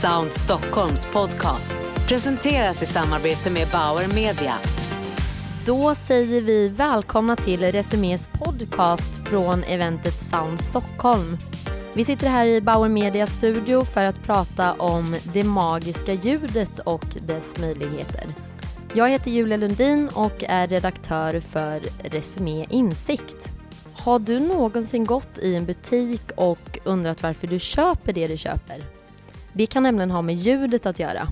Sound Stockholms podcast presenteras i samarbete med Bauer Media. Då säger vi välkomna till Resumés podcast från eventet Sound Stockholm. Vi sitter här i Bauer Media studio för att prata om det magiska ljudet och dess möjligheter. Jag heter Julia Lundin och är redaktör för Resumé Insikt. Har du någonsin gått i en butik och undrat varför du köper det du köper? Det kan nämligen ha med ljudet att göra.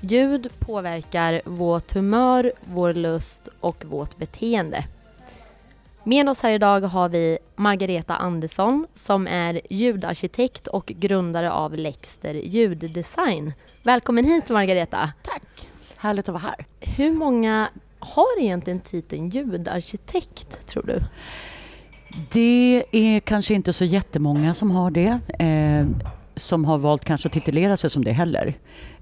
Ljud påverkar vårt humör, vår lust och vårt beteende. Med oss här idag har vi Margareta Andersson som är ljudarkitekt och grundare av Lexter ljuddesign. Välkommen hit Margareta! Tack! Härligt att vara här. Hur många har egentligen titeln ljudarkitekt, tror du? Det är kanske inte så jättemånga som har det. Eh, som har valt kanske att titulera sig som det heller.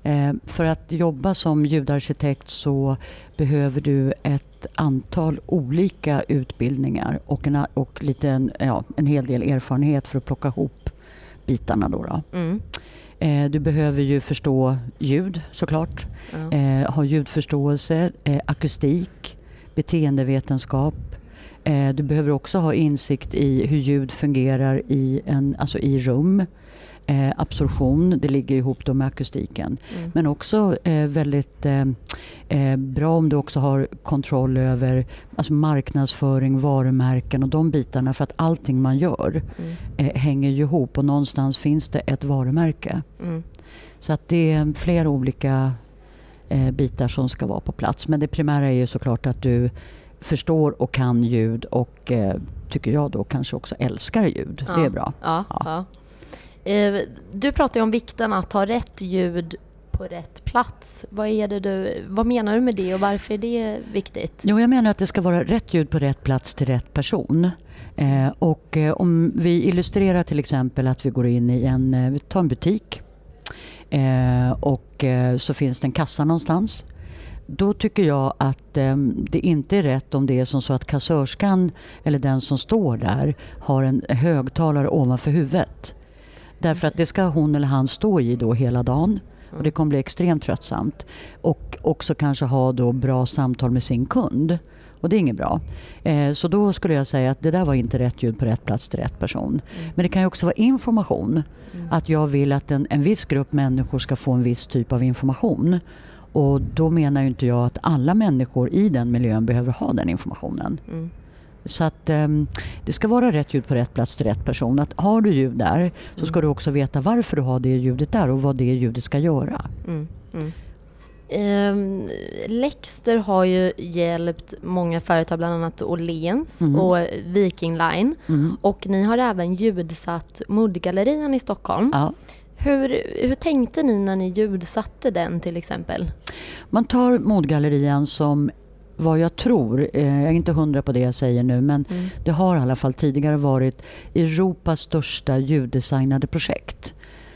Eh, för att jobba som ljudarkitekt så behöver du ett antal olika utbildningar och en, och lite, ja, en hel del erfarenhet för att plocka ihop bitarna. Då, då. Mm. Eh, du behöver ju förstå ljud såklart, eh, ha ljudförståelse, akustik, beteendevetenskap. Du behöver också ha insikt i hur ljud fungerar i, en, alltså i rum. Eh, absorption, det ligger ihop då med akustiken. Mm. Men också eh, väldigt eh, eh, bra om du också har kontroll över alltså marknadsföring, varumärken och de bitarna. För att allting man gör mm. Eh, hänger ju ihop och någonstans finns det ett varumärke. Mm. Så att det är flera olika eh, bitar som ska vara på plats. Men det primära är ju såklart att du förstår och kan ljud och tycker jag då kanske också älskar ljud. Ja. Det är bra. Ja, ja. Eh, du pratar ju om vikten att ha rätt ljud på rätt plats. Vad, är det du, vad menar du med det och varför är det viktigt? Jo, jag menar att det ska vara rätt ljud på rätt plats till rätt person. Eh, och eh, om vi illustrerar till exempel att vi går in i en, eh, vi tar en butik eh, och eh, så finns det en kassa någonstans. Då tycker jag att det inte är rätt om det är som så att kassörskan eller den som står där har en högtalare ovanför huvudet. Därför att det ska hon eller han stå i då hela dagen. Och det kommer bli extremt tröttsamt. Och också kanske ha då bra samtal med sin kund. Och det är inget bra. Eh, så då skulle jag säga att det där var inte rätt ljud på rätt plats till rätt person. Mm. Men det kan ju också vara information. Mm. Att jag vill att en, en viss grupp människor ska få en viss typ av information. Och då menar ju inte jag att alla människor i den miljön behöver ha den informationen. Mm. Så att um, det ska vara rätt ljud på rätt plats till rätt person. Att har du ljud där så ska mm. du också veta varför du har det ljudet där och vad det ljudet ska göra. Mm. Mm. Um, Lexter har ju hjälpt många företag, bland annat Åhléns mm. och Viking Line. Mm. Och ni har även ljudsatt Moodgallerian i Stockholm. Ja. Hur, hur tänkte ni när ni ljudsatte den till exempel? Man tar Moodgallerian som vad jag tror, eh, jag är inte hundra på det jag säger nu, men mm. det har i alla fall tidigare varit Europas största ljuddesignade projekt.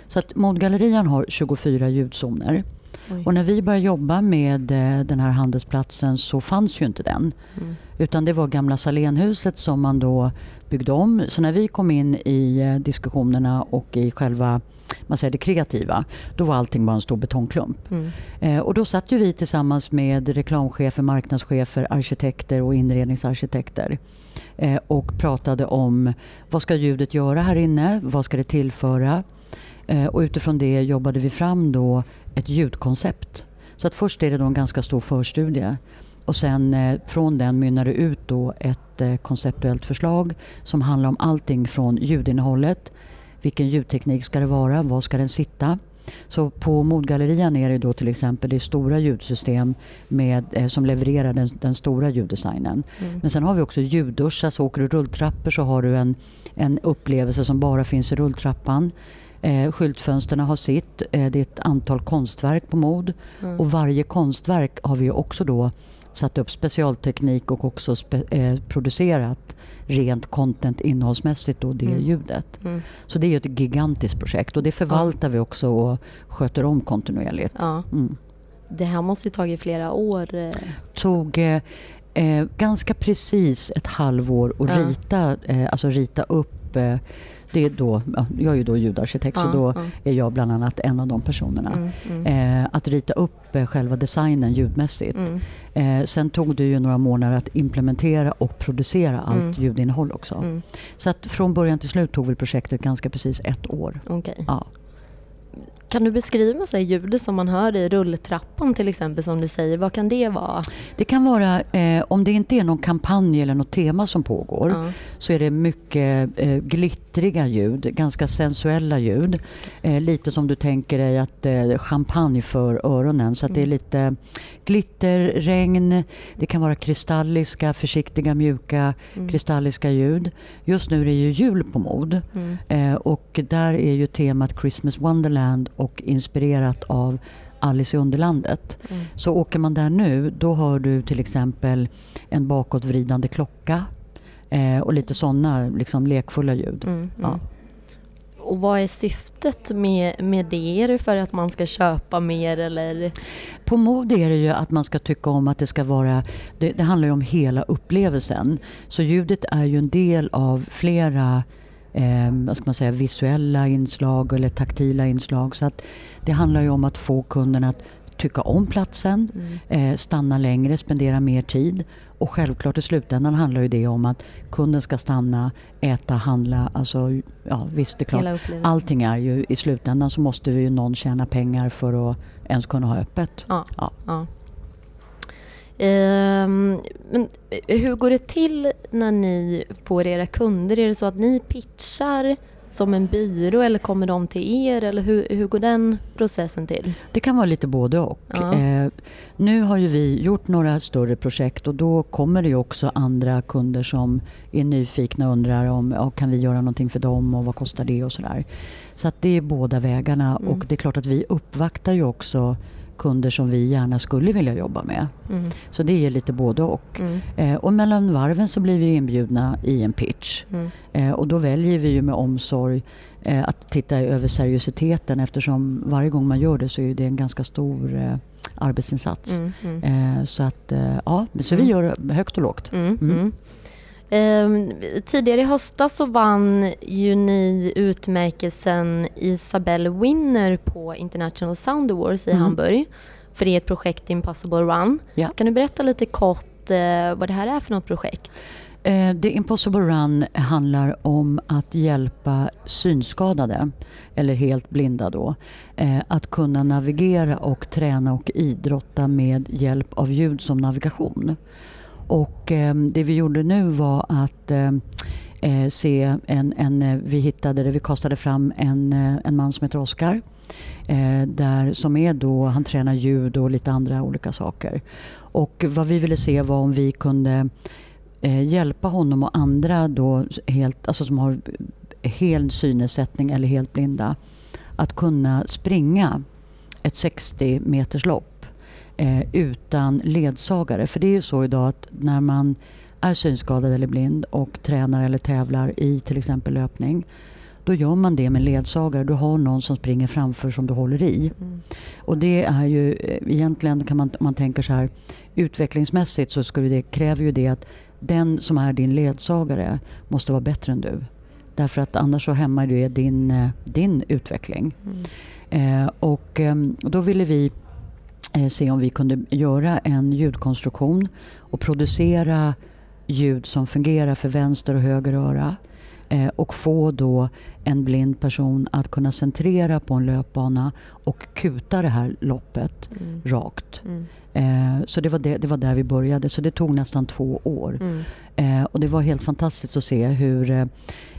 Så att Modgallerian har 24 ljudzoner. Oj. Och när vi började jobba med eh, den här handelsplatsen så fanns ju inte den. Mm. Utan det var gamla Salénhuset som man då byggde om. Så när vi kom in i eh, diskussionerna och i själva man säger det kreativa, då var allting bara en stor betongklump. Mm. Eh, och då satt ju vi tillsammans med reklamchefer, marknadschefer, arkitekter och inredningsarkitekter eh, och pratade om vad ska ljudet göra här inne? Vad ska det tillföra? Eh, och utifrån det jobbade vi fram då ett ljudkoncept. Så att först är det då en ganska stor förstudie och sen eh, från den mynnar det ut då ett eh, konceptuellt förslag som handlar om allting från ljudinnehållet, vilken ljudteknik ska det vara, var ska den sitta? Så på Modgallerian är det då till exempel det stora ljudsystem med, eh, som levererar den, den stora ljuddesignen. Mm. Men sen har vi också ljudduschar, så åker du rulltrappor så har du en, en upplevelse som bara finns i rulltrappan. Eh, skyltfönsterna har sitt. Eh, det är ett antal konstverk på mod. Mm. Och varje konstverk har vi också då satt upp specialteknik och också eh, producerat rent content innehållsmässigt då det mm. ljudet. Mm. Så det är ett gigantiskt projekt och det förvaltar ja. vi också och sköter om kontinuerligt. Ja. Mm. Det här måste ju tagit flera år. Eh. tog eh, eh, ganska precis ett halvår att ja. rita, eh, alltså rita upp det är då, jag är ju då ljudarkitekt, så då är jag bland annat en av de personerna. Mm, mm. Eh, att rita upp eh, själva designen ljudmässigt. Mm. Eh, sen tog det ju några månader att implementera och producera allt ljudinnehåll också. Så att från början till slut tog väl projektet ganska precis ett år. Okay. Ja. Kan du beskriva sig ljudet som man hör i rulltrappan till exempel som du säger? Vad kan det vara? Det kan vara, eh, om det inte är någon kampanj eller något tema som pågår, ja. så är det mycket eh, glittriga ljud, ganska sensuella ljud. Eh, lite som du tänker dig att eh, champagne för öronen. Så att mm. det är mm. lite glitter, regn, det kan vara kristalliska, försiktiga, mjuka, mm. kristalliska ljud. Just nu är det ju jul på mod mm. Eh, och där är ju temat Christmas Wonderland och inspirerat av Alice i Underlandet. Mm. Så åker man där nu, då hör du till exempel en bakåtvridande klocka eh, och lite sådana liksom, lekfulla ljud. Mm, mm. ja. Och vad är syftet med, med det? Är det för att man ska köpa mer eller? På mod är det ju att man ska tycka om att det ska vara, det, det handlar ju om hela upplevelsen. Så ljudet är ju en del av flera eh, vad ska man säga, visuella inslag eller taktila inslag. Så att det handlar ju om att få kunden att tycka om platsen, mm. eh, stanna längre, spendera mer tid. Och självklart i slutändan handlar ju det om att kunden ska stanna, äta, handla. Alltså, ja, visst, det är klart. Allting är ju i slutändan så måste ju någon tjäna pengar för att ens kunna ha öppet. Ja, ja. ja. Um, men hur går det till när ni får era kunder? Är det så att ni pitchar som en byrå eller kommer de till er? Eller hur, hur går den processen till? Det kan vara lite både och. Ja. Eh, nu har ju vi gjort några större projekt och då kommer det ju också andra kunder som är nyfikna och undrar om ja, kan vi göra någonting för dem och vad kostar det och sådär. Så att det är båda vägarna mm. och det är klart att vi uppvaktar ju också kunder som vi gärna skulle vilja jobba med. Mm. Så det är lite både och. Mm. Eh, och mellan varven så blir vi inbjudna i en pitch. Mm. Eh, och då väljer vi ju med omsorg eh, att titta över seriositeten eftersom varje gång man gör det så är det en ganska stor eh, arbetsinsats. Mm, mm. Eh, så att eh, ja, så vi mm. gör högt och lågt. Um, tidigare i höstas så vann ju ni utmärkelsen Isabelle Winner på International Sound Awards i mm. Hamburg för ert projekt Impossible Run. Ja. Kan du berätta lite kort uh, vad det här är för något projekt? Uh, The Impossible Run handlar om att hjälpa synskadade, eller helt blinda då, uh, att kunna navigera och träna och idrotta med hjälp av ljud som navigation. Och eh, det vi gjorde nu var att eh, eh se en, en, eh, vi hittade det, vi kastade fram en, eh, en man som heter Oskar. Eh, där, som är då, han tränar ljud och lite andra olika saker. Och vad vi ville se var om vi kunde eh, hjälpa honom och andra då helt, alltså som har hel synnedsättning eller helt blinda att kunna springa ett 60 meters lopp eh, utan ledsagare. För det är ju så idag att när man är synskadad eller blind och tränar eller tävlar i till exempel löpning då gör man det med ledsagare. Du har någon som springer framför som du håller i. Mm. Och det är ju eh, egentligen kan man, man tänker så här utvecklingsmässigt så skulle det, kräver ju det att den som är din ledsagare måste vara bättre än du. Därför att annars så hämmar det din, eh, din utveckling. Mm. Eh, och, och då ville vi se om vi kunde göra en ljudkonstruktion och producera ljud som fungerar för vänster och höger öra eh, och få då en blind person att kunna centrera på en löpbana och kuta det här loppet mm. rakt. Mm. Eh, så det var, det, det var där vi började. Så det tog nästan två år. Mm. Eh, och det var helt fantastiskt att se hur, eh,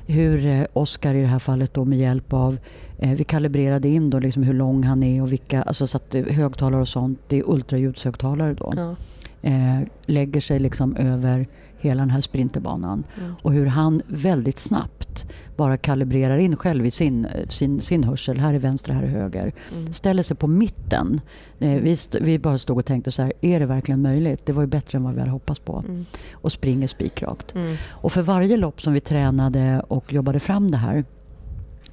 hur eh, Oscar i det här fallet då med hjälp av eh, vi kalibrerade in då liksom hur lång han är och vilka, alltså så att högtalare och sånt, det är ultraljudshögtalare då. Ja. lägger sig liksom över hela den här sprinterbanan. Mm. Och hur han väldigt snabbt bara kalibrerar in själv i sin, sin, sin hörsel. Här är vänster, här är höger. Mm. Ställer sig på mitten. Eh, vi, vi bara stod och tänkte så här, är det verkligen möjligt? Det var ju bättre än vad vi hade hoppats på. Mm. Och springer spikrakt. Mm. Och för varje lopp som vi tränade och jobbade fram det här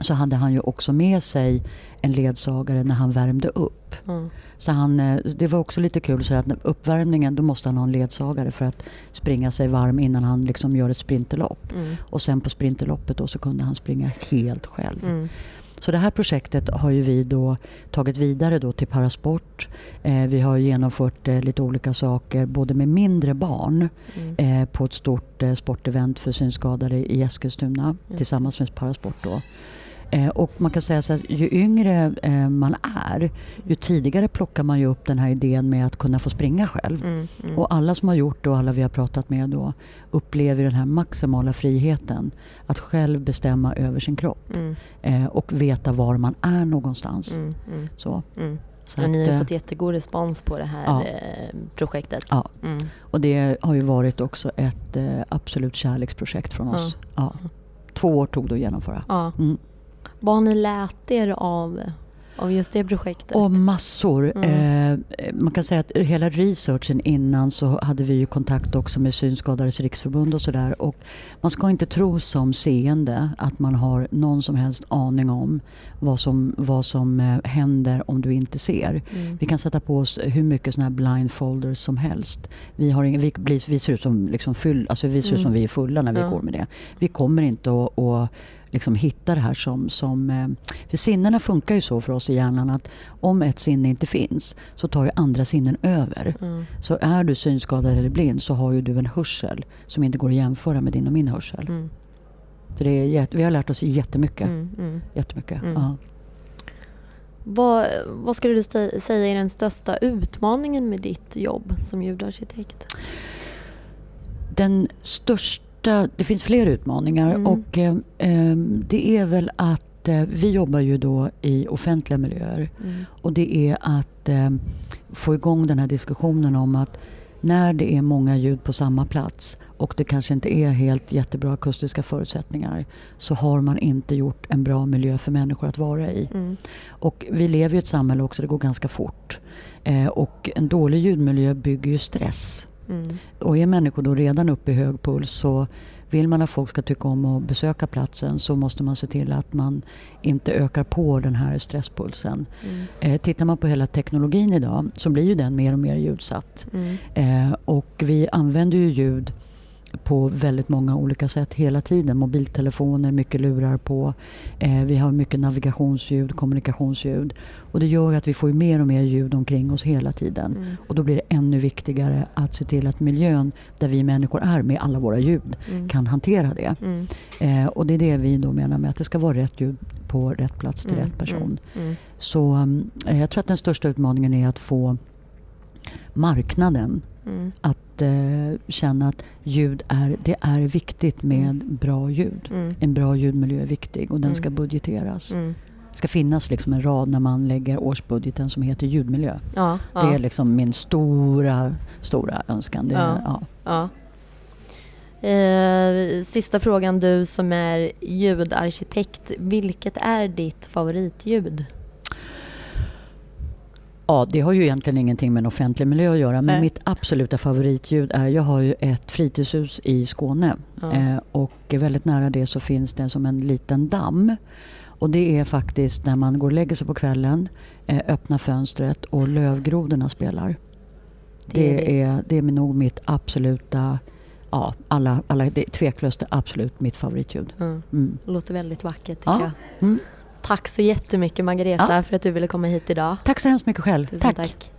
så hade han ju också med sig en ledsagare när han värmde upp. Mm. Så han, eh, det var också lite kul så att uppvärmningen då måste han ha en ledsagare för att springa sig varm innan han liksom gör ett sprinterlopp. Mm. Och sen på sprinterloppet då så kunde han springa helt själv. Mm. Så det här projektet har ju vi då tagit vidare då till Parasport. Eh, vi har genomfört eh, lite olika saker både med mindre barn Mm. eh, på ett stort eh, sportevent för synskadade i Eskilstuna det. tillsammans med Parasport. Då. Eh, och man kan säga så att ju yngre eh, man är, ju tidigare plockar man ju upp den här idén med att kunna få springa själv. Mm. Mm. Och alla som har gjort det och alla vi har pratat med då upplever den här maximala friheten att själv bestämma över sin kropp Mm. eh, och veta var man är någonstans. Mm. Mm. Så. Mm. Så Och ni har fått jättegod respons på det här Ja. projektet. Ja. Mm. och det har ju varit också ett absolut kärleksprojekt från oss. Ja. Två år tog det att genomföra. Mm. Vad har ni lärt er av, av just det projektet? Och massor. Mm. Eh, man kan säga att hela researchen innan så hade vi ju kontakt också med Synskadades riksförbund och sådär. Man ska inte tro som seende att man har någon som helst aning om vad som, vad som eh, händer om du inte ser. Mm. Vi kan sätta på oss hur mycket såna här blindfolders som helst. Vi, har ingen, vi, blir, vi ser ut som, liksom full, alltså vi, ser Mm. som vi är fulla när vi Ja. går med det. Vi kommer inte att liksom hitta det här som... som eh, för sinnena funkar ju så för oss i hjärnan att om ett sinne inte finns så tar ju andra sinnen över. Mm. Så är du synskadad eller blind så har ju du en hörsel som inte går att jämföra med din och min hörsel. Mm. Så det är, vi har lärt oss jättemycket. Mm. Mm. jättemycket. Mm. Ja. Vad, vad skulle du säga är den största utmaningen med ditt jobb som ljudarkitekt? Den största, det finns fler utmaningar Mm. och eh, det är väl att eh, vi jobbar ju då i offentliga miljöer Mm. och det är att eh, få igång den här diskussionen om att när det är många ljud på samma plats och det kanske inte är helt jättebra akustiska förutsättningar så har man inte gjort en bra miljö för människor att vara i. Mm. Och vi lever i ett samhälle också, det går ganska fort. Eh, och en dålig ljudmiljö bygger ju stress. Mm. Och är människor då redan uppe i hög puls så vill man att folk ska tycka om att besöka platsen så måste man se till att man inte ökar på den här stresspulsen. Mm. Eh, tittar man på hela teknologin idag så blir ju den mer och mer ljudsatt. Mm. Eh, och vi använder ju ljud på väldigt många olika sätt hela tiden. Mobiltelefoner, mycket lurar på. Eh, vi har mycket navigationsljud, kommunikationsljud. Och det gör att vi får mer och mer ljud omkring oss hela tiden. Mm. Och då blir det ännu viktigare att se till att miljön där vi människor är med alla våra ljud Mm. kan hantera det. Mm. Eh, och det är det vi då menar med att det ska vara rätt ljud på rätt plats till Mm. rätt person. Mm. Mm. Så eh, jag tror att den största utmaningen är att få marknaden Mm. Att eh, känna att ljud är, det är viktigt med bra ljud. Mm. En bra ljudmiljö är viktig och den Mm. ska budgeteras. Mm. Det ska finnas liksom en rad när man lägger årsbudgeten som heter ljudmiljö. Ja, Det är ja, liksom min stora, stora önskan. Det är, ja. ja. Eh, sista frågan du som är ljudarkitekt. Vilket är ditt favoritljud? Ja, det har ju egentligen ingenting med en offentlig miljö att göra. Men Nej. mitt absoluta favoritljud är, jag har ju ett fritidshus i Skåne. Ja. Eh, och väldigt nära det så finns det som en liten damm. Och det är faktiskt när man går och lägger sig på kvällen, eh, öppnar fönstret och lövgrodorna spelar. Det Trevligt. är, det är nog mitt absoluta, ja, alla, alla, det är tveklöst det absolut mitt favoritljud. Mm. Mm. Låter väldigt vackert tycker Ja. jag. Mm. Tack så jättemycket Margareta Ja. för att du ville komma hit idag. Tack så hemskt mycket själv. Tusen tack. tack.